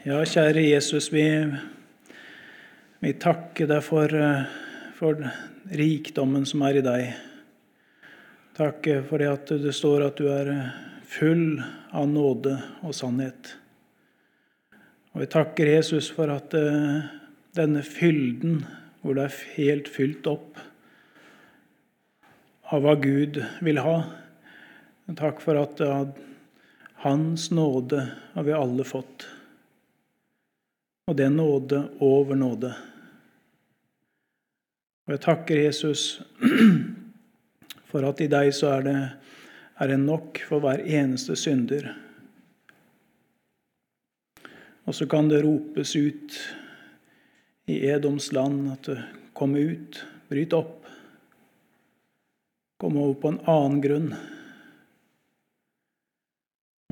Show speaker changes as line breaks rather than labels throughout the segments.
Ja, kjære Jesus, vi, vi takker deg for, eh, for rikdommen som er i deg. Takk for det at det står at du er full av nåde og sannhet. Og vi takker Jesus for at uh, denne fylden, hvor det er helt fylt opp av hva Gud vil ha Takk for at Hans nåde har vi alle fått. Og det er nåde over nåde. Og jeg takker Jesus for at i deg så er det, er det nok for hver eneste synder. Og så kan det ropes ut i Edoms land at kommer ut, bryt opp, kom over på en annen grunn.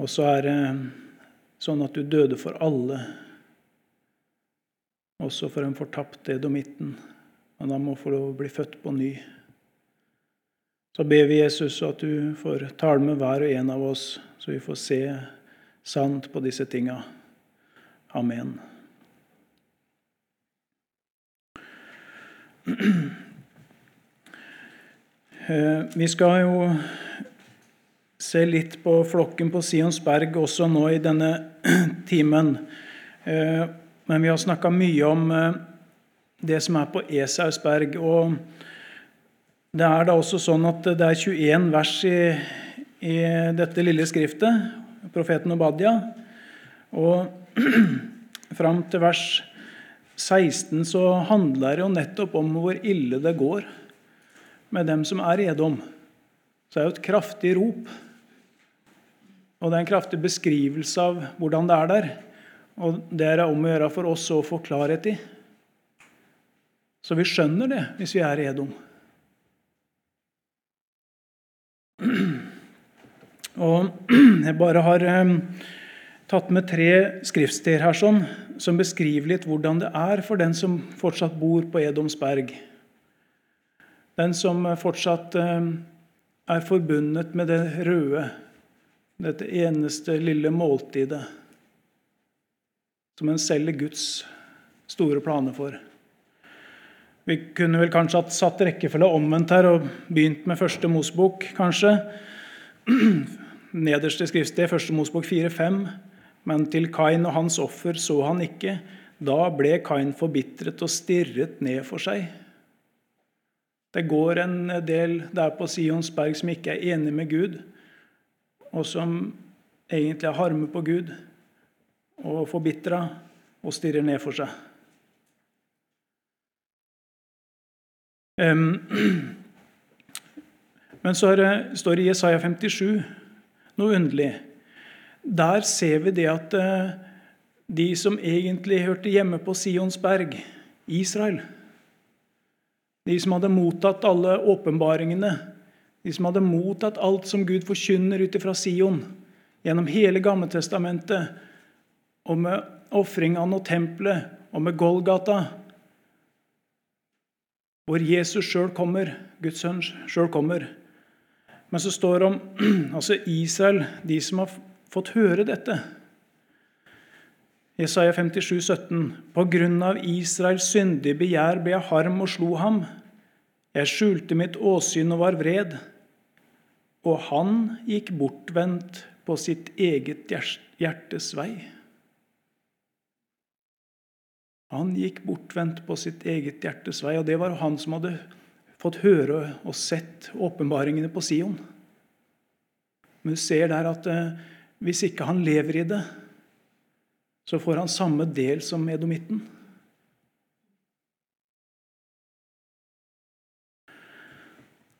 Og så er det sånn at du døde for alle, også for en fortapt edomitten. Men han må få lov å bli født på ny. Så ber vi Jesus at du får tale med hver og en av oss, så vi får se sant på disse tinga. Amen. Eh, vi skal jo se litt på flokken på Sionsberg også nå i denne timen. Men vi har snakka mye om eh, det som er på Esausberg. Og det er da også sånn at det er 21 vers i, i dette lille skriftet, profeten Obadia. Og fram til vers 16 så handler det jo nettopp om hvor ille det går med dem som er edom. Så det er jo et kraftig rop. Og det er en kraftig beskrivelse av hvordan det er der. Og det er om å gjøre for oss å få klarhet i. Så vi skjønner det hvis vi er i Edom. Og jeg bare har um, tatt med tre skriftsteder her sånn, som beskriver litt hvordan det er for den som fortsatt bor på Edoms berg. Den som fortsatt um, er forbundet med det røde, dette eneste lille måltidet som en selger Guds store planer for. Vi kunne vel kanskje hatt satt rekkefølge omvendt her og begynt med første Mosbok, kanskje. Nederste skriftsted, første Mosbok 4-5. Men til Kain og hans offer så han ikke. Da ble Kain forbitret og stirret ned for seg. Det går en del der på Sions berg som ikke er enig med Gud og som egentlig har harme på Gud og forbitra og stirrer ned for seg. Men så det, står det i Jesaja 57 noe underlig. Der ser vi det at eh, de som egentlig hørte hjemme på Sions berg, Israel De som hadde mottatt alle åpenbaringene de som hadde mottatt alt som Gud forkynner ut fra Sion gjennom hele Gammeltestamentet, og med ofringene og tempelet og med Golgata, hvor Jesus sjøl kommer, Guds sønn sjøl kommer. Men så står det om altså Israel, de som har fått høre dette. Jesaja 57, 17. På grunn av Israels syndige begjær ble jeg harm og slo ham. Jeg skjulte mitt åsyn og var vred. Og han gikk bortvendt på sitt eget hjertes vei. Han gikk bortvendt på sitt eget hjertes vei, og det var han som hadde fått høre og sett åpenbaringene på Sion. Men du ser der at eh, hvis ikke han lever i det, så får han samme del som edomitten.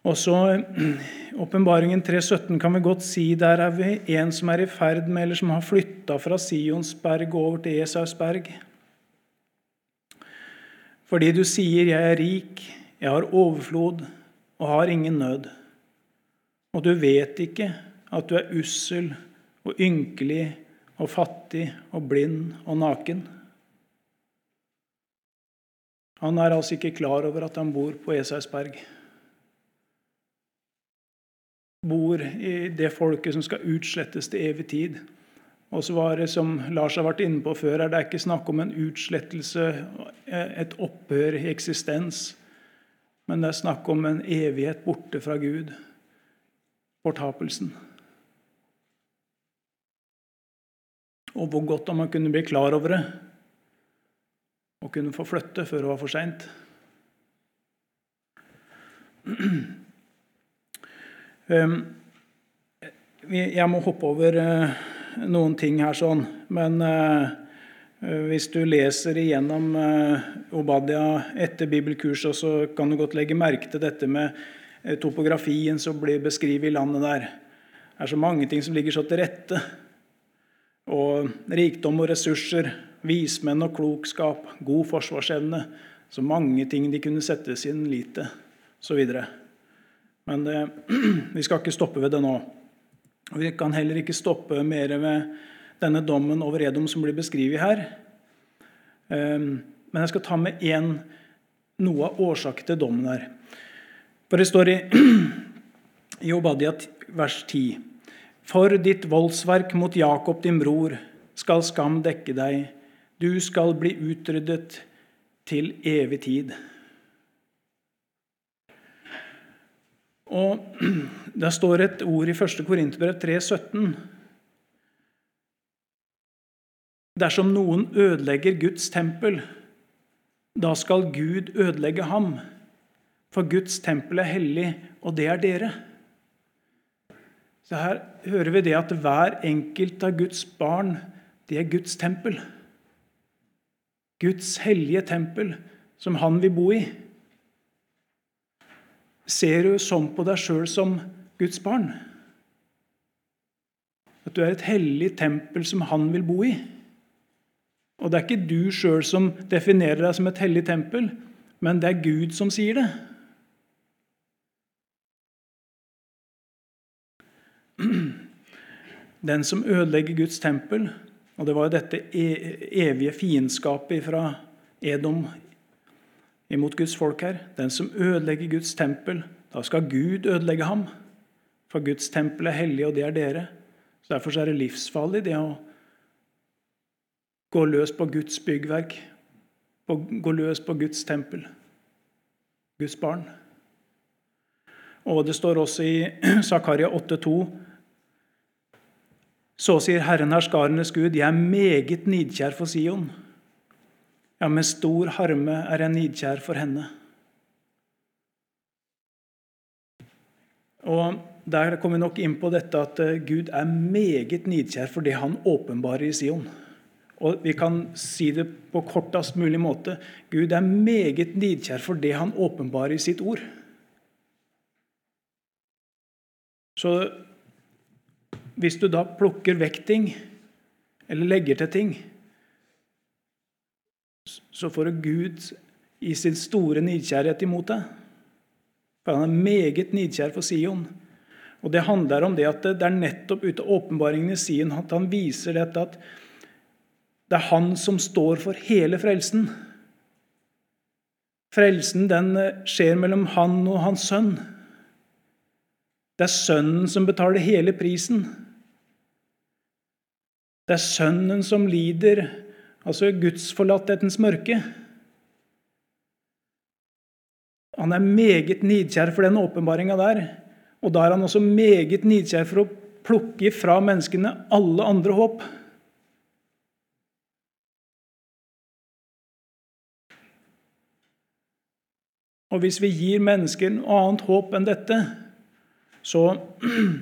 Og så Åpenbaringen 3,17 kan vi godt si der er vi en som er i ferd med, eller som har flytta fra Sionsberg over til Esausberg. Fordi du sier 'jeg er rik, jeg har overflod og har ingen nød'. Og du vet ikke at du er ussel og ynkelig og fattig og blind og naken. Han er altså ikke klar over at han bor på Esausberg bor i det folket som skal utslettes til evig tid. Og så var det, som Lars har vært inne på før, er det ikke snakk om en utslettelse, et opphør i eksistens. Men det er snakk om en evighet borte fra Gud. Fortapelsen. Og hvor godt om man kunne bli klar over det og kunne få flytte før det var for seint. Ehm, jeg må hoppe over eh, noen ting her, sånn. men eh, hvis du leser igjennom eh, Obadia etter bibelkurset, så kan du godt legge merke til dette med topografien som blir beskrevet i landet der. Det er så mange ting som ligger så til rette. Og rikdom og ressurser, vismenn og klokskap, god forsvarsevne. Så mange ting de kunne sette sin lit til, osv. Men det, vi skal ikke stoppe ved det nå. Vi kan heller ikke stoppe mer ved denne dommen over Edom som blir beskrevet her. Ehm, men jeg skal ta med én noe av årsaken til dommen her. For det står i, i Obadia vers 10.: For ditt voldsverk mot Jakob, din bror, skal skam dekke deg. Du skal bli utryddet til evig tid. Og Der står et ord i 1. Korinterbrev 3,17. Dersom noen ødelegger Guds tempel, da skal Gud ødelegge ham. For Guds tempel er hellig, og det er dere. Så Her hører vi det at hver enkelt av Guds barn det er Guds tempel. Guds hellige tempel, som han vil bo i. Ser du sånn på deg sjøl som Guds barn? At du er et hellig tempel som han vil bo i? Og det er ikke du sjøl som definerer deg som et hellig tempel, men det er Gud som sier det. Den som ødelegger Guds tempel, og det var jo dette e-, evige fiendskapet fra Edom imot Guds folk her. Den som ødelegger Guds tempel, da skal Gud ødelegge ham. For Guds tempel er hellig, og det er dere. Så Derfor er det livsfarlig det å gå løs på Guds byggverk, gå løs på Guds tempel, Guds barn. Og det står også i Zakaria 8,2.: Så sier Herren herskarenes Gud, jeg er meget nidkjær for Sion. Ja, med stor harme er jeg nidkjær for henne. Og Der kommer vi nok inn på dette at eh, Gud er meget nidkjær for det han åpenbarer i Sion. Og Vi kan si det på kortest mulig måte. Gud er meget nidkjær for det han åpenbarer i sitt ord. Så hvis du da plukker vekk ting, eller legger til ting, så får du Gud i sin store nidkjærhet imot deg. For han er meget nidkjær for Sion. Og Det handler om det at det er nettopp ut av åpenbaringen i Sion at han viser dette at det er han som står for hele frelsen. Frelsen den skjer mellom han og hans sønn. Det er sønnen som betaler hele prisen. Det er sønnen som lider altså gudsforlatthetens mørke. Han er meget nidkjær for den åpenbaringa der. Og da er han også meget nidkjær for å plukke fra menneskene alle andre håp. Og hvis vi gir mennesker noe annet håp enn dette, så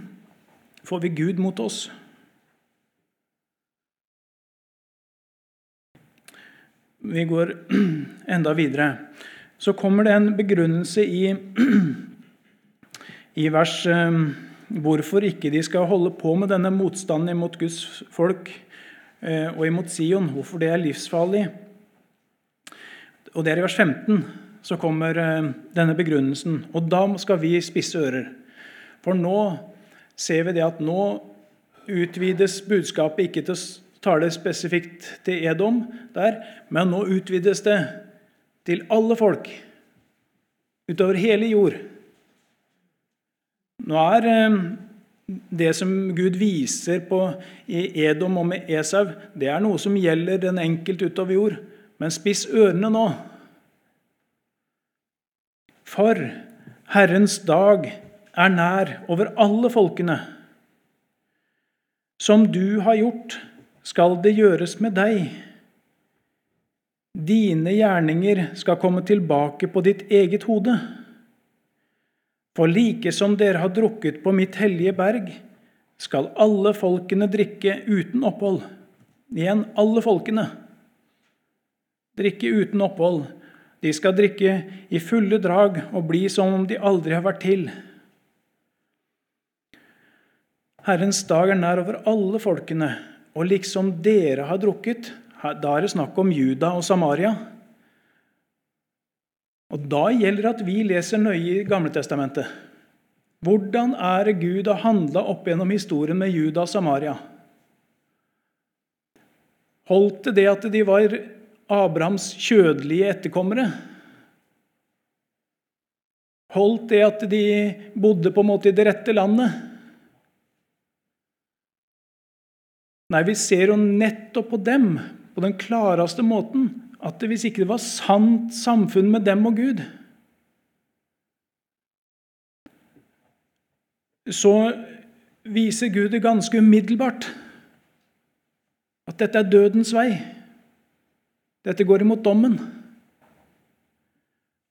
får vi Gud mot oss. Vi går enda videre. Så kommer det en begrunnelse i, i vers eh, hvorfor ikke de skal holde på med denne motstanden mot Guds folk eh, og imot Sion. Hvorfor det er livsfarlig. Og Det er i vers 15 så kommer eh, denne begrunnelsen. Og da skal vi spisse ører. For nå ser vi det at nå utvides budskapet ikke til taler spesifikt til Edom der, men nå utvides det til alle folk utover hele jord. Nå er eh, det som Gud viser på i Edom og med Esau, det er noe som gjelder den enkelte utover jord. Men spiss ørene nå. For Herrens dag er nær over alle folkene. Som du har gjort, skal det gjøres med deg. Dine gjerninger skal komme tilbake på ditt eget hode. For like som dere har drukket på mitt hellige berg, skal alle folkene drikke uten opphold. Igjen alle folkene. Drikke uten opphold. De skal drikke i fulle drag og bli som om de aldri har vært til. Herrens dag er nær over alle folkene, og liksom dere har drukket Da er det snakk om Juda og Samaria. Og Da gjelder det at vi leser nøye i Gamletestamentet. Hvordan er det Gud har handla opp gjennom historien med Juda og Samaria? Holdt det det at de var Abrahams kjødelige etterkommere? Holdt det at de bodde på en måte i det rette landet? Nei, vi ser jo nettopp på dem på den klareste måten at hvis ikke det var sant samfunn med dem og Gud, så viser Gud det ganske umiddelbart at dette er dødens vei. Dette går imot dommen.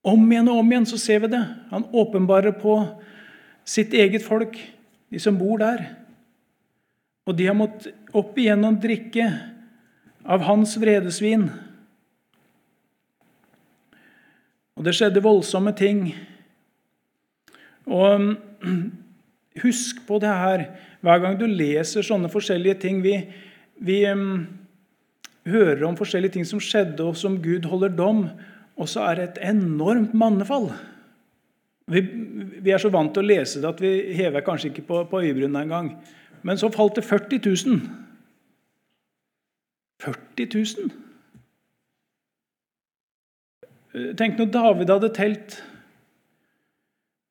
Om igjen og om igjen så ser vi det. Han åpenbarer på sitt eget folk, de som bor der. Og de har måttet opp igjennom drikke av hans vredesvin. Og det skjedde voldsomme ting. Og husk på det her hver gang du leser sånne forskjellige ting. Vi, vi um, hører om forskjellige ting som skjedde, og som Gud holder dom. Og så er det et enormt mannefall. Vi, vi, er så vant til å lese det at vi hever kanskje ikke på, på øyebrynene engang. Men så falt det 40 000. 40 000? Tenk når David hadde telt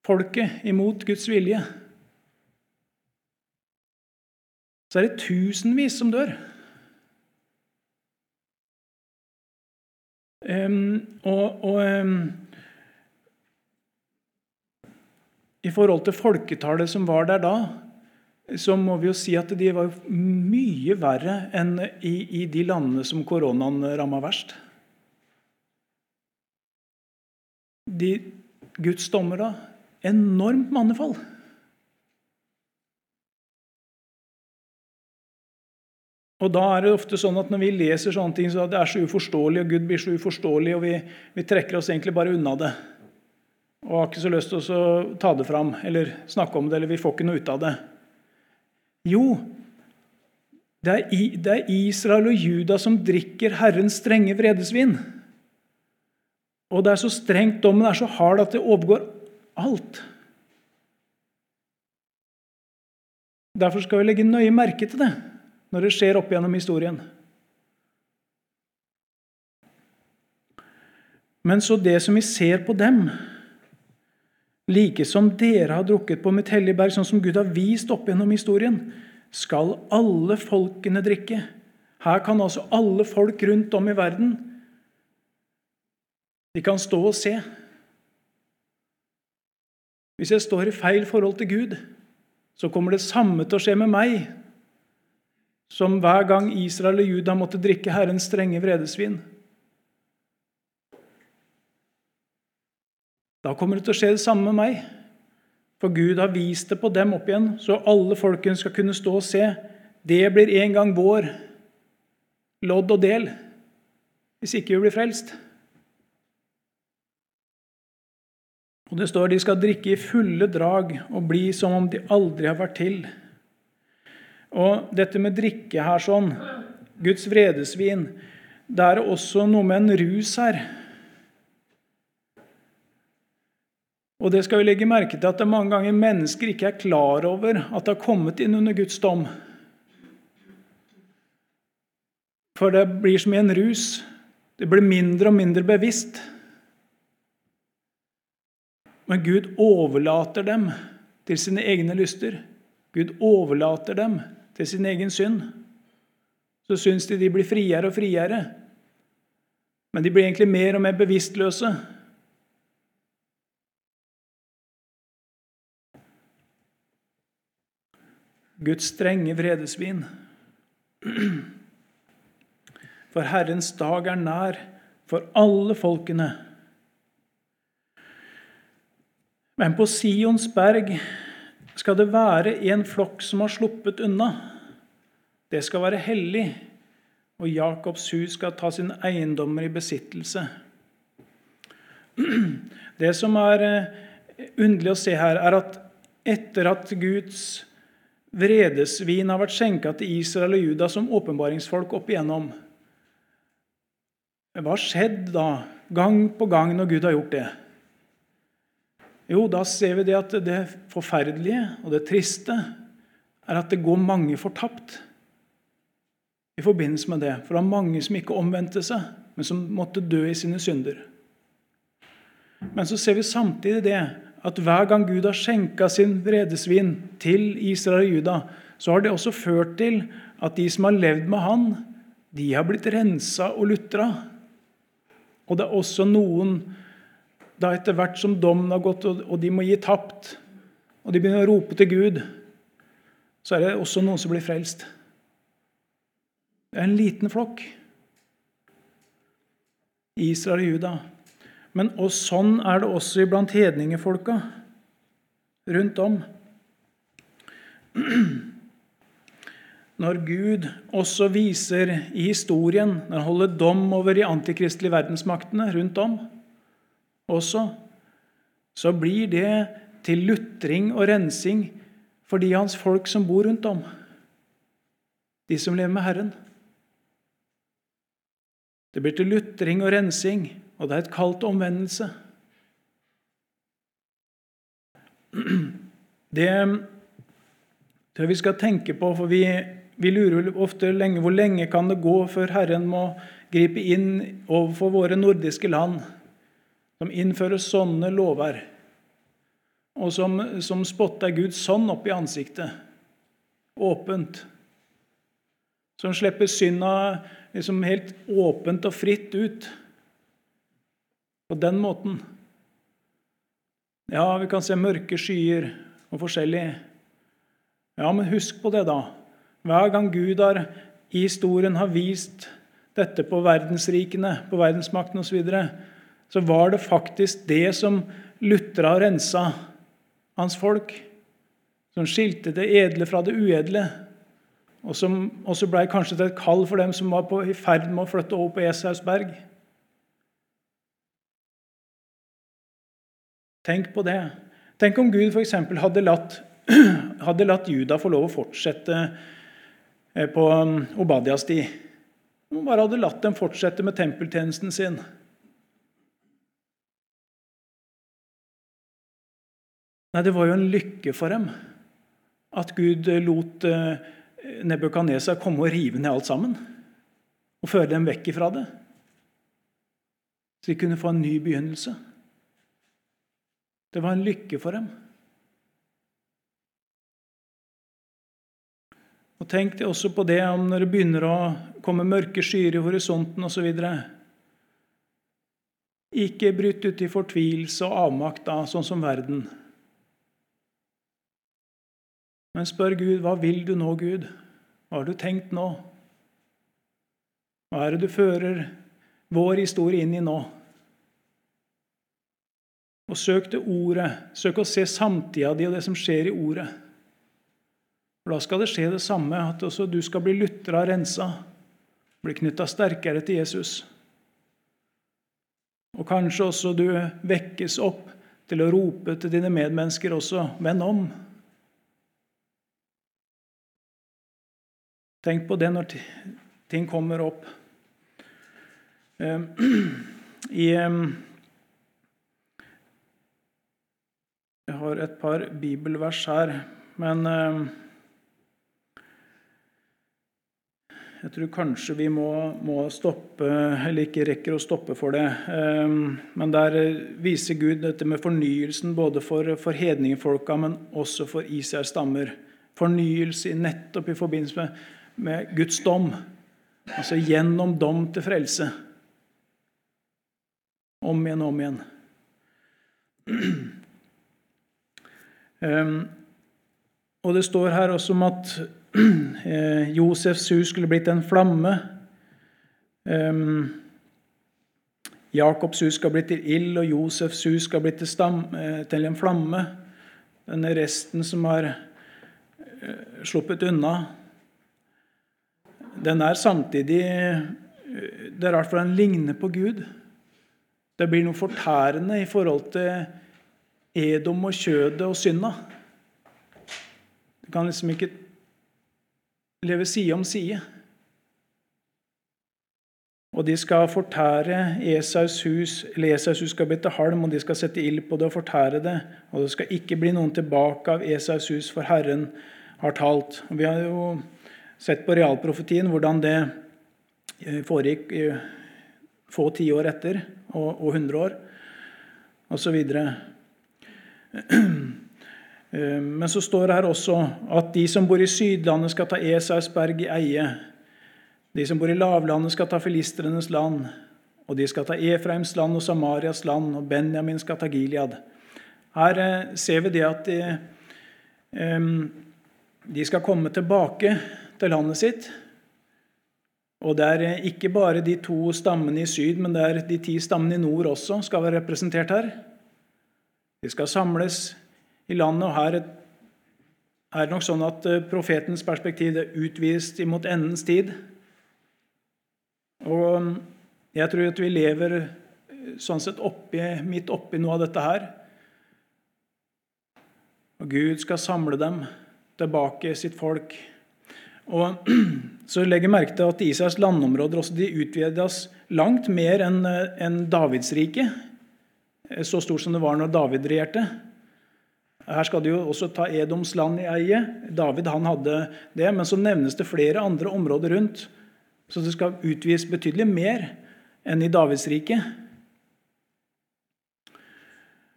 folket imot Guds vilje. Så er det tusenvis som dør. Um, og, og um, I forhold til folketallet som var der da, så må vi jo si at de var mye verre enn i, i de landene som koronaen ramma verst. de Guds dommer da? Enormt mannefall. Og da er det ofte sånn at Når vi leser sånne ting, så det er så uforståelig, og Gud blir så uforståelig, og vi, vi trekker oss egentlig bare unna det. Og har ikke så lyst til å ta det fram eller snakke om det, eller vi får ikke noe ut av det. Jo, det er, Israel og Juda som drikker Herrens strenge vredesvin. Og det er så strengt, dommen er så hard at det overgår alt. Derfor skal vi legge nøye merke til det når det skjer opp gjennom historien. Men så det som vi ser på dem, like som dere har drukket på mitt hellige berg, sånn som Gud har vist opp gjennom historien, skal alle folkene drikke. Her kan altså alle folk rundt om i verden de kan stå og se. Hvis jeg står i feil forhold til Gud, så kommer det samme til å skje med meg som hver gang Israel og Juda måtte drikke Herrens strenge vredesvin. Da kommer det til å skje det samme med meg. For Gud har vist det på dem opp igjen, så alle folkene skal kunne stå og se. Det blir en gang vår lodd og del hvis ikke vi blir frelst. Og det står de skal drikke i fulle drag og bli som om de aldri har vært til. Og dette med drikke her sånn, Guds vredesvin, det er også noe med en rus her. Og det skal vi legge merke til at det mange ganger mennesker ikke er klar over at det har kommet inn under Guds dom. For det blir som i en rus. Det blir mindre og mindre bevisst. Men Gud overlater dem til sine egne lyster. Gud overlater dem til sin egen synd. Så syns de de blir friere og friere. Men de blir egentlig mer og mer bevisstløse. Guds strenge vredesvin. For Herrens dag er nær for alle folkene. Men på Sions berg skal det være en flokk som har sluppet unna. Det skal være hellig, og Jakobs hus skal ta sine eiendommer i besittelse. Det som er eh, underlig å se her, er at etter at Guds vredesvin har vært skjenka til Israel og Juda som åpenbaringsfolk opp igjennom Hva har skjedd da, gang på gang, når Gud har gjort det? Jo, da ser vi det at det forferdelige og det triste er at det går mange fortapt i forbindelse med det. For det er mange som ikke omvendte seg, men som måtte dø i sine synder. Men så ser vi samtidig det at hver gang Gud har skjenka sin vredesvin til Israel og Juda, så har det også ført til at de som har levd med han, de har blitt rensa og lutra. Og det er også noen da etter hvert som dommen har gått, og de må gi tapt, og de begynner å rope til Gud, så er det også noen som blir frelst. Det er en liten flokk. Israel og Juda. Men sånn er det også iblant hedningefolka rundt om. Når Gud også viser i historien, når han holder dom over de antikristelige verdensmaktene rundt om, også, så blir det til lutring og rensing for de hans folk som bor rundt om. De som lever med Herren. Det blir til lutring og rensing, og det er et kall til omvendelse. Det tror jeg vi skal tenke på, for vi, vi lurer ofte lenge hvor lenge kan det gå før Herren må gripe inn overfor våre nordiske land som innfører sånne lover, og som, som spotter Gud sånn opp i ansiktet, åpent. Som slipper synda liksom helt åpent og fritt ut. På den måten. Ja, vi kan se mørke skyer og forskjellig. Ja, men husk på det, da. Hver gang Gud har, i historien har vist dette på verdensrikene, på verdensmakten osv., så, videre, så var det faktisk det som lutra og rensa hans folk. Som skilte det edle fra det uedle. Og som også blei kanskje til et kall for dem som var på, i ferd med å flytte over på Eshausberg. Tenk på det. Tenk om Gud f.eks. Hadde, latt, hadde latt Juda få lov å fortsette eh, på um, Obadias tid. Om han bare hadde latt dem fortsette med tempeltjenesten sin. Nei, det var jo en lykke for dem at Gud lot eh, komme og rive ned alt sammen. Og føre dem vekk ifra det. Så de kunne få en ny begynnelse. Det var en lykke for dem. Og Tenk deg også på det om når det begynner å komme mørke skyer i horisonten osv. Ikke bryt ut i fortvilelse og avmakt da, sånn som verden. Men spør Gud, hva vil du nå, Gud? Hva har du tenkt nå? Hva er det du fører vår historie inn i nå? Og søk det Ordet. Søk å se samtida di og det som skjer i Ordet. For Da skal det skje det samme, at også du skal bli lutra rensa, bli knytta sterkere til Jesus. Og kanskje også du vekkes opp til å rope til dine medmennesker også, venn om. Tenk på det når ting kommer opp. Ehm, I Jeg har et par bibelvers her, men ehm, jeg tror kanskje vi må, må, stoppe, eller ikke rekker å stoppe for det. Men der viser Gud dette med fornyelsen både for, for hedningfolka, men også for Israels stammer. fornyelse nettopp i forbindelse med, med Guds dom. Altså gjennom dom til frelse. Om igjen og om igjen. Um, og det står her også om at eh, Josefs hus skulle blitt en flamme. Um, Jakobs hus skal bli til ild, og Josefs hus skal bli til, stam, eh, til en flamme. Denne resten som har eh, sluppet unna, den er samtidig Det er rart, for den ligner på Gud. Det blir noe fortærende i forhold til Edom og kjødet og synda. Du kan liksom ikke leve side om side. Og de skal fortære Esaus hus, eller Esaus hus skal bli til halm, og de skal sette ild på det og fortære det. Og det skal ikke bli noen tilbake av Esaus hus, for Herren har talt. Og vi har jo sett på realprofetien hvordan det eh, foregikk få tiår etter, og, og 100 år, osv. Eh, men så står det her også at de som bor i Sydlandet, skal ta Esaus berg i eie. De som bor i lavlandet, skal ta filistrenes land, og de skal ta Efraims land og Samarias land, og Benjamin skal ta Gilead. Her eh, ser vi det at de, de skal komme tilbake til landet sitt. Og det er eh, ikke bare de to stammene i syd, men det er de ti stammene i nord også skal være representert her. De skal samles i landet, og her er det nok sånn at eh, profetens perspektiv er utvist imot endens tid. Og um, jeg tror at vi lever eh, sånn sett oppi, midt oppi noe av dette her. Og Gud skal samle dem tilbake, sitt folk. Og så legger jeg merke til at Israels landområder også de utvides langt mer enn eh, en Davidsriket. Eh, så stort som det var når David regjerte. Her skal de jo også ta Edoms land i eie. David han hadde det, men så nevnes det flere andre områder rundt så det skal utvies betydelig mer enn i Davids rike.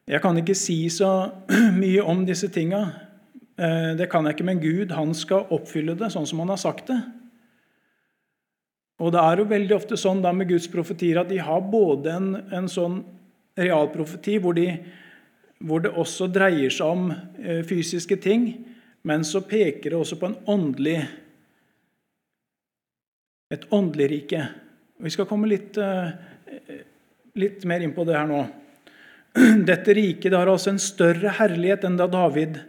Jeg kan ikke si så mye om disse tinga. Eh, det kan jeg ikke, men Gud han skal oppfylle det sånn som han har sagt det. Og det er jo veldig ofte sånn da med Guds profetier at de har både en, en sånn realprofeti hvor, de, hvor det også dreier seg om eh, fysiske ting, men så peker det også på åndelig et åndelig rike. Vi skal komme litt, eh, litt mer inn på det her nå. Dette riket har altså en større herlighet enn da David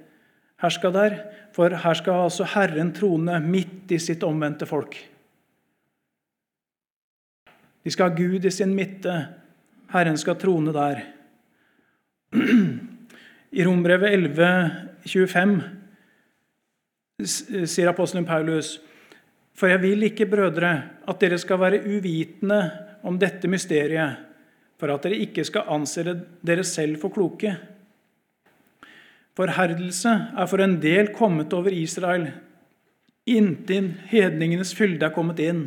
herska der. For her skal altså Herren trone midt i sitt omvendte folk. De skal ha Gud i sin midte. Herren skal trone der. I Rombrevet 11, 25 sier apostelen Paulus for jeg vil ikke, brødre, at dere skal være uvitende om dette mysteriet, for at dere ikke skal anse dere selv for kloke. Forherdelse er for en del kommet over Israel, inntil hedningenes fylde er kommet inn.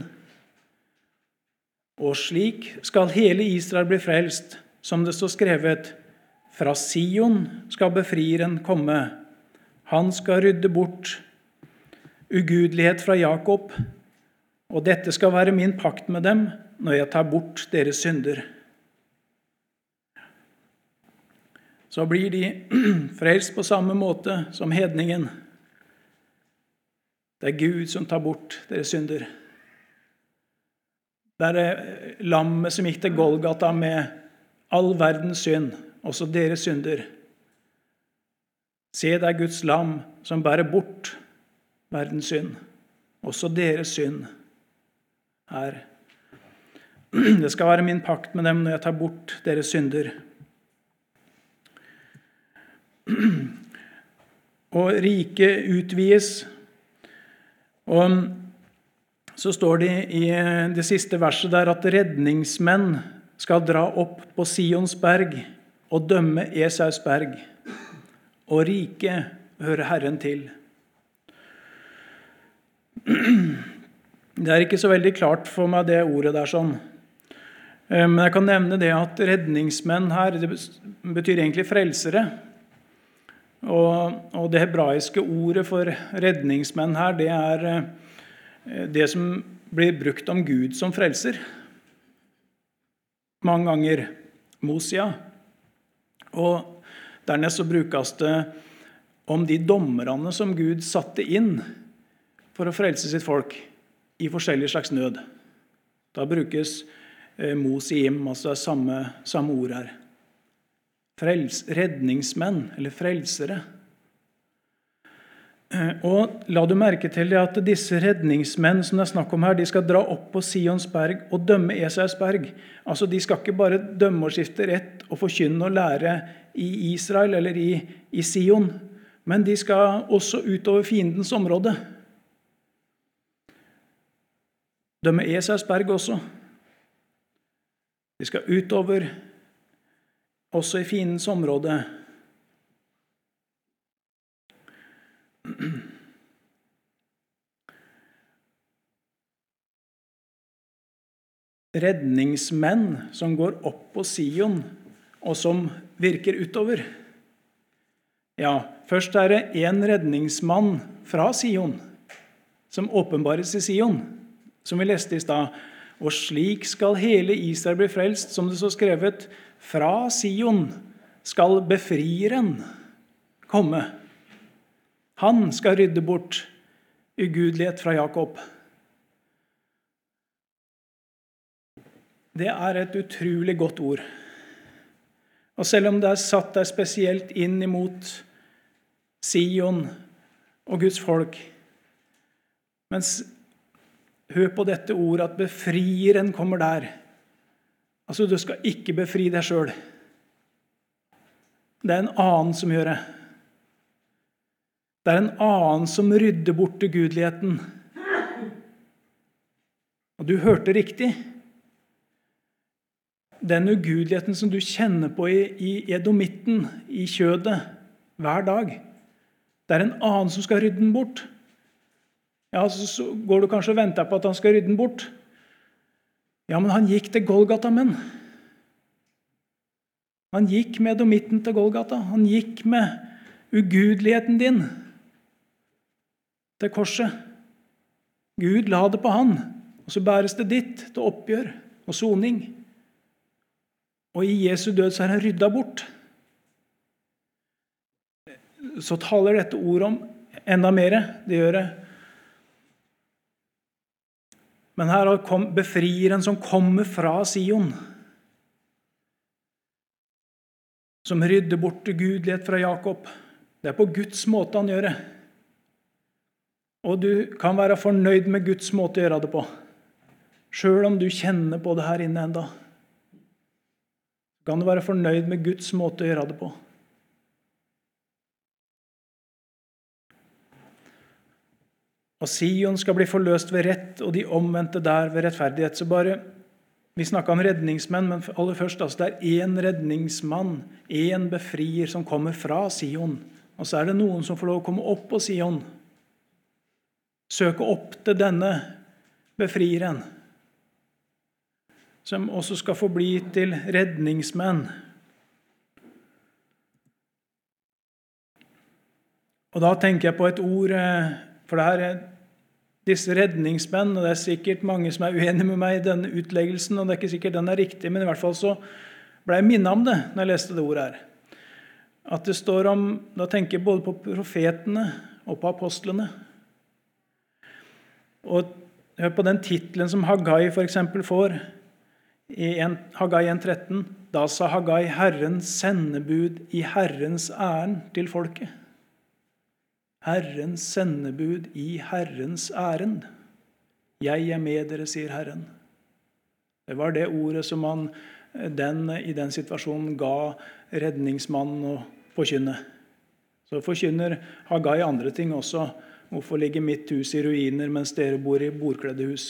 Og slik skal hele Israel bli frelst, som det står skrevet. Fra Sion skal befrieren komme. Han skal rydde bort ugudelighet fra Jakob, og dette skal være min pakt med dem når jeg tar bort deres synder. Så blir de frelst på samme måte som hedningen. Det er Gud som tar bort deres synder. Det er lammet som gikk til Golgata med all verdens synd, også deres synder. Se, det er Guds lam som bærer bort verdens synd. Også deres synd her. Det skal være min pakt med dem når jeg tar bort deres synder. Og riket utvides. Og så står det i det siste verset der at redningsmenn skal dra opp på Sions berg og dømme Esaus berg. Og riket hører Herren til. Det er ikke så veldig klart for meg, det ordet der. sånn. Eh, men jeg kan nevne det at redningsmenn her det betyr egentlig frelsere. Og, og, det hebraiske ordet for redningsmenn her, det er eh, det som blir brukt om Gud som frelser. Mange ganger Mosia. Og dernest så brukes det om de dommerne som Gud satte inn for å frelse sitt folk i forskjellig slags nød. Da brukes eh, Mosiim, altså samme, samme ord her. Frels, redningsmenn, eller frelsere. Eh, og La du merke til at disse redningsmenn som det er snakk om her, de skal dra opp på Sions berg og dømme Esaus berg. Altså, De skal ikke bare dømme og skifte rett og forkynne og lære i Israel eller i, i Sion, men de skal også utover fiendens område. Dømme Esaus berg også. De skal utover, også i fiendens område. Redningsmenn som går opp på Sion, og som virker utover. Ja, først er det én redningsmann fra Sion som åpenbares i Sion som vi leste i stad. Og slik skal hele Israel bli frelst, som det står skrevet. Fra Sion skal befrieren komme. Han skal rydde bort ugudelighet fra Jakob. Det er et utrolig godt ord. Og selv om det er satt der spesielt inn imot Sion og Guds folk Mens Hør på dette ordet at befrieren kommer der. Altså, du skal ikke befri deg sjøl. Det er en annen som gjør det. Det er en annen som rydder bort ugudeligheten. Og du hørte riktig. Den ugudeligheten som du kjenner på i, i edomitten, i kjødet, hver dag, det er en annen som skal rydde den bort. Ja, Så går du kanskje og venter på at han skal rydde den bort. Ja, men han gikk til Golgata, men. Han gikk med domitten til Golgata. Han gikk med ugudeligheten din til korset. Gud la det på han, og så bæres det ditt til oppgjør og soning. Og i Jesu død så er han rydda bort. Så taler dette ordet om enda mer. Det gjør det men her kom befrieren som kommer fra Sion. Som rydder bort ugudelighet fra Jakob. Det er på Guds måte han gjør det. Og du kan være fornøyd med Guds måte å gjøre det på, sjøl om du kjenner på det her inne enda. Kan du være fornøyd med Guds måte å gjøre det på. Og Sion skal bli forløst ved rett, og de omvendte der ved rettferdighet. Så bare, Vi snakka om redningsmenn, men aller først, altså, det er én redningsmann, én befrier, som kommer fra Sion. Og så er det noen som får lov å komme opp på Sion. Søke opp til denne befrieren. Som også skal få bli til redningsmenn. Og da tenker jeg på et ord eh, For det her disse redningsmenn, og det er sikkert mange som er uenige med meg i denne utleggelsen, og det er ikke sikkert den er riktig, men i hvert fall så ble jeg minnet om det når jeg leste det ordet her. At det står om Da tenker jeg både på profetene og på apostlene. Og Hør på den tittelen som Hagai f.eks. får i Hagai 1,13. Da sa Hagai Herrens sendebud i Herrens ærend til folket. Herrens sendebud i Herrens ærend. Jeg er med dere, sier Herren. Det var det ordet som han den, i den situasjonen ga redningsmannen å forkynne. Så forkynner Hagai andre ting også. Hvorfor ligger mitt hus i ruiner mens dere bor i bordkledde hus?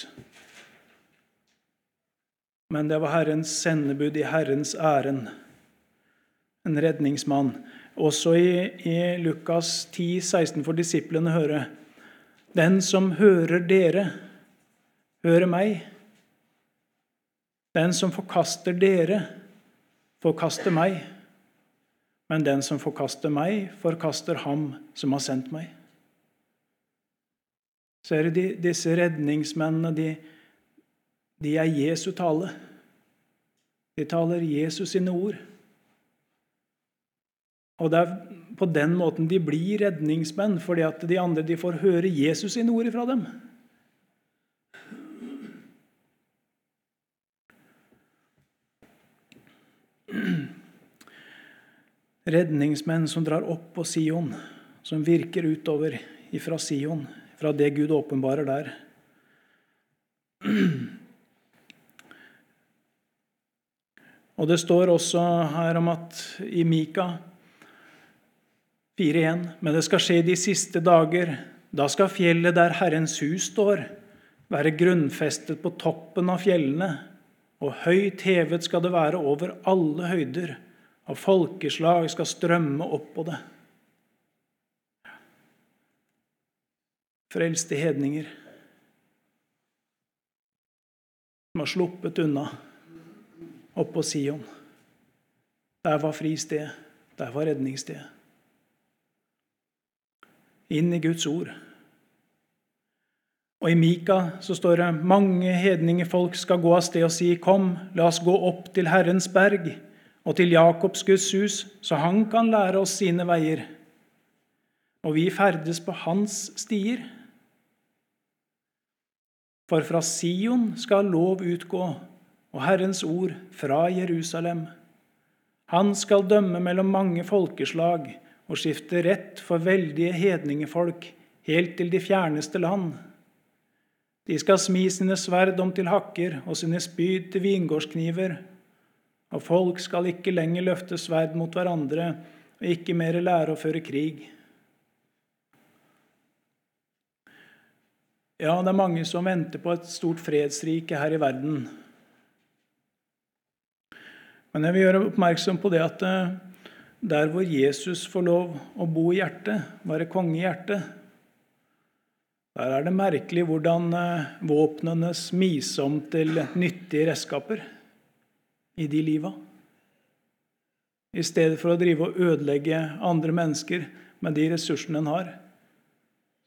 Men det var Herrens sendebud i Herrens ærend. En redningsmann. Også i, i Lukas 10, 16 får disiplene høre. Den som hører dere, hører meg. Den som forkaster dere, forkaster meg. Men den som forkaster meg, forkaster ham som har sendt meg. Så er det de, disse redningsmennene, de, de er Jesu tale. De taler Jesus sine ord. Og det er på den måten de blir redningsmenn, fordi at de andre de får høre Jesus sine ord fra dem. Redningsmenn som drar opp på Sion, som virker utover ifra Sion, fra det Gud åpenbarer der. Og Det står også her om at i Mika 4.1.: Men det skal skje de siste dager. Da skal fjellet der Herrens hus står, være grunnfestet på toppen av fjellene, og høyt hevet skal det være over alle høyder, og folkeslag skal strømme opp på det. Frelste hedninger som har sluppet unna oppå Sion. Der var fristed. Der var redningssted. Inn i Guds ord. Og I Mika så står det mange hedningefolk skal gå av sted og si:" Kom, la oss gå opp til Herrens berg og til Jakobs Guds hus, så han kan lære oss sine veier. Og vi ferdes på hans stier. For fra Sion skal lov utgå, og Herrens ord fra Jerusalem. Han skal dømme mellom mange folkeslag og skifte rett for veldige hedningefolk helt til de fjerneste land. De skal smi sine sverd om til hakker og sine spyd til vingårdskniver. Og folk skal ikke lenger løfte sverd mot hverandre og ikke mer lære å føre krig. Ja, det er mange som venter på et stort fredsrike her i verden. Men jeg vil gjøre oppmerksom på det at eh, der hvor Jesus får lov å bo i hjertet, være konge i hjertet, der er det merkelig hvordan eh, våpnene smis om til nyttige redskaper i de liva. I stedet for å drive og ødelegge andre mennesker med de ressursene en har,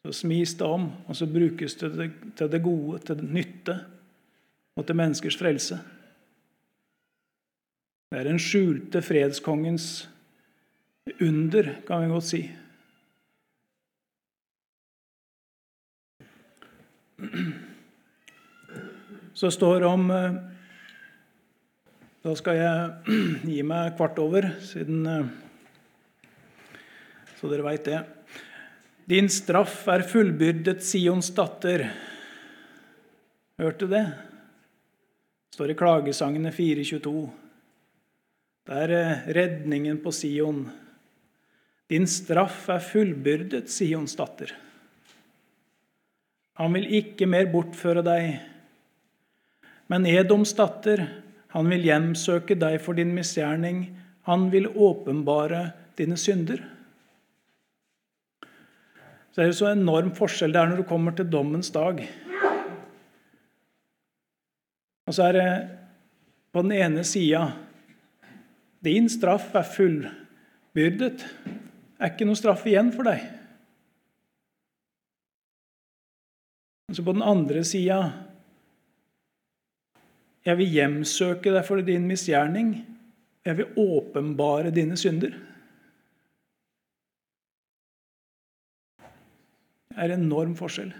så smis det om, og så brukes det til det gode, til det nytte og til menneskers frelse. Det er den skjulte fredskongens under, kan vi godt si. Så står det om eh, Da skal jeg gi meg kvart over, siden eh, Så dere veit det. Din straff er fullbyrdet, Sions datter. Hørte du det? Det står i Klagesangene 422. Det er eh, redningen på Sion. Din straff er fullbyrdet, Sions datter. Han vil ikke mer bortføre deg. Men Edoms datter, han vil hjemsøke deg for din misgjerning. Han vil åpenbare dine synder. Så er det så enorm forskjell det er når du kommer til dommens dag. Og så er det på den ene sida din straff er fullbyrdet. Det er ikke noe straff igjen for deg. Og Så på den andre sida Jeg vil hjemsøke deg for din misgjerning. Jeg vil åpenbare dine synder. Er enorm forskjell.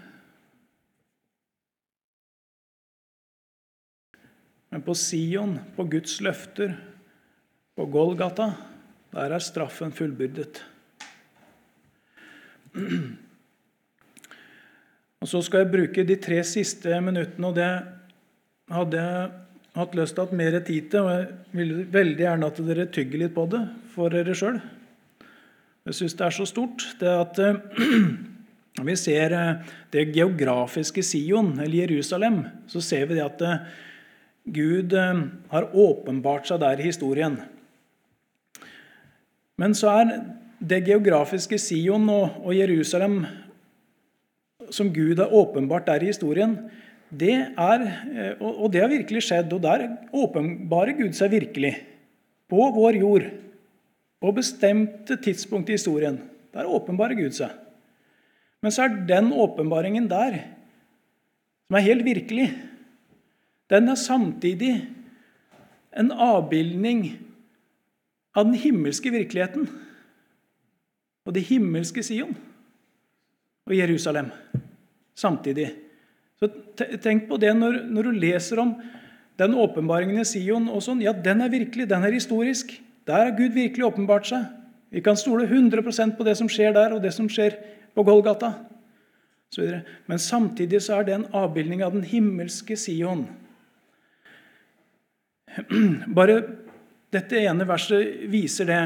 Men på Sion, på Guds løfter, på Golgata, der er straffen fullbyrdet. Og Så skal jeg bruke de tre siste minuttene, og det hadde jeg hatt lyst til å ha mer tid til. Og jeg vil veldig gjerne at dere tygger litt på det for dere sjøl. Jeg syns det er så stort. det at Når vi ser eh, det geografiske Sion, eller Jerusalem, så ser vi at eh, Gud eh, har åpenbart seg der i historien. Men så er det geografiske Sion og, Jerusalem som Gud har åpenbart der i historien, det er, og det har virkelig skjedd. Og der åpenbarer Gud seg virkelig. På vår jord. På bestemte tidspunkt i historien. Der åpenbarer Gud seg. Men så er den åpenbaringen der, som er helt virkelig, den er samtidig en avbildning av den himmelske virkeligheten og det himmelske Sion og Jerusalem samtidig. Så Tenk på det når, når du leser om den åpenbaringen i Sion. og sånn, ja, Den er virkelig, den er historisk. Der har Gud virkelig åpenbart seg. Vi kan stole 100% på det som skjer der, og det som skjer på Golgata. Men samtidig så er det en avbildning av den himmelske Sion. Bare dette ene verset viser det.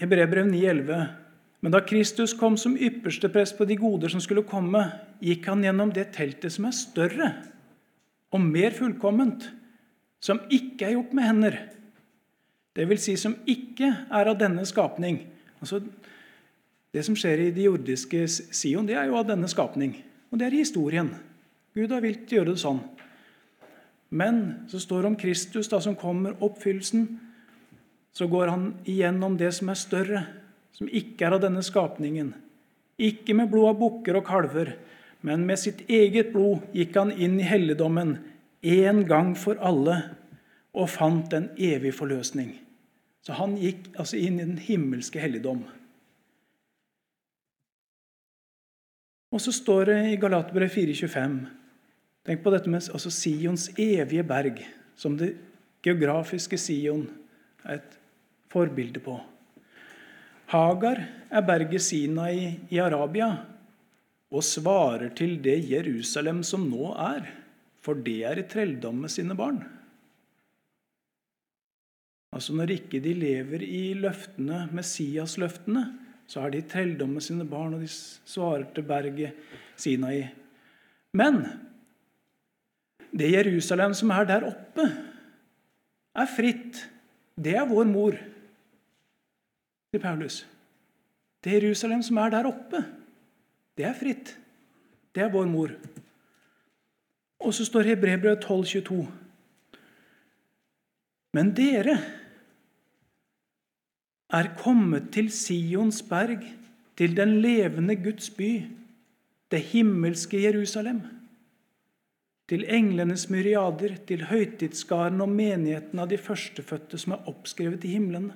Hebreerbrev 9,11. Men da Kristus kom som ypperste prest på de goder som skulle komme, gikk han gjennom det teltet som er større og mer fullkomment, som ikke er gjort med hender. Det vil si som ikke er av denne skapning. Altså, det som skjer i det jordiske Sion, det er jo av denne skapning. Og det er i historien. Gud har vilt gjøre det sånn. Men så står det om Kristus, da, som kommer oppfyllelsen. Så går han igjennom det som er større, som ikke er av denne skapningen. Ikke med blod av bukker og kalver, men med sitt eget blod gikk han inn i helligdommen en gang for alle og fant en evig forløsning. Så han gikk altså inn i den himmelske helligdom. Og så står det i Galaterbrev 4,25 Tenk på dette med altså Sions evige berg, som det geografiske Sion er et forbilde på. Hagar er berget Sinai i Arabia og svarer til det Jerusalem som nå er, for det er i trelldom med sine barn. Altså Når ikke de lever i løftene, Messias-løftene, så har de trelldom med sine barn, og de svarer til berget Sinai. Men det Jerusalem som er der oppe, er fritt. Det er vår mor til Paulus. Det Jerusalem som er der oppe, det er fritt. Det er vår mor. Og så står Hebrevet 12, 22. Men dere er kommet til Sions berg, til den levende Guds by, det himmelske Jerusalem. Til englenes myriader, til høytidsskaren og menigheten av de førstefødte som er oppskrevet i himmelen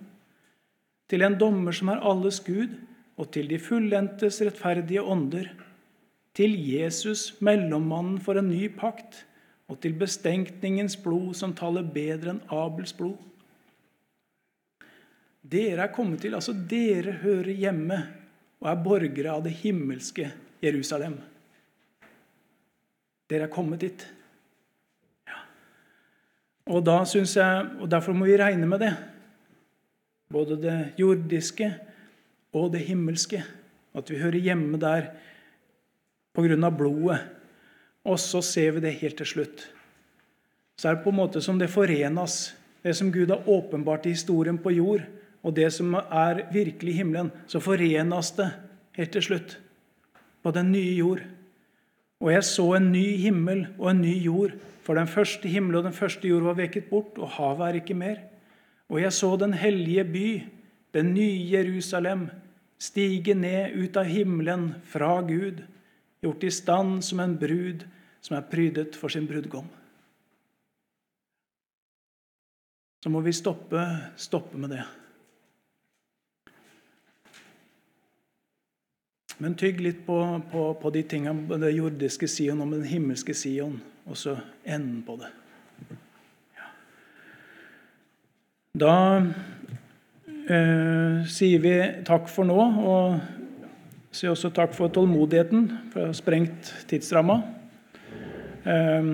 til en dommer som er alles Gud, og til de fullendtes rettferdige ånder, til Jesus, mellommannen for en ny pakt, og til bestenkningens blod som taler bedre enn Abels blod. Dere er kommet til, altså dere hører hjemme og er borgere av det himmelske Jerusalem. Dere er kommet dit. Ja. Og, da synes jeg, og Derfor må vi regne med det. Både det jordiske og det himmelske. At vi hører hjemme der pga. blodet. Og så ser vi det helt til slutt. Så er det på en måte som det forenes. Det som Gud har åpenbart i historien på jord, og det som er virkelig himmelen, så forenes det helt til slutt på den nye jord. Og jeg så en ny himmel og en ny jord, for den første himmel og den første jord var veket bort, og havet er ikke mer. Og jeg så den hellige by, den nye Jerusalem, stige ned ut av himmelen fra Gud, gjort i stand som en brud som er prydet for sin brudgom. Så må vi stoppe, stoppe med det. Men tygg litt på, på, på de tingene, det jordiske Sion og den himmelske Sion, og så enden på det. Da eh, sier vi takk for nå, og sier også takk for tålmodigheten for å ha sprengt tidsramma. Eh,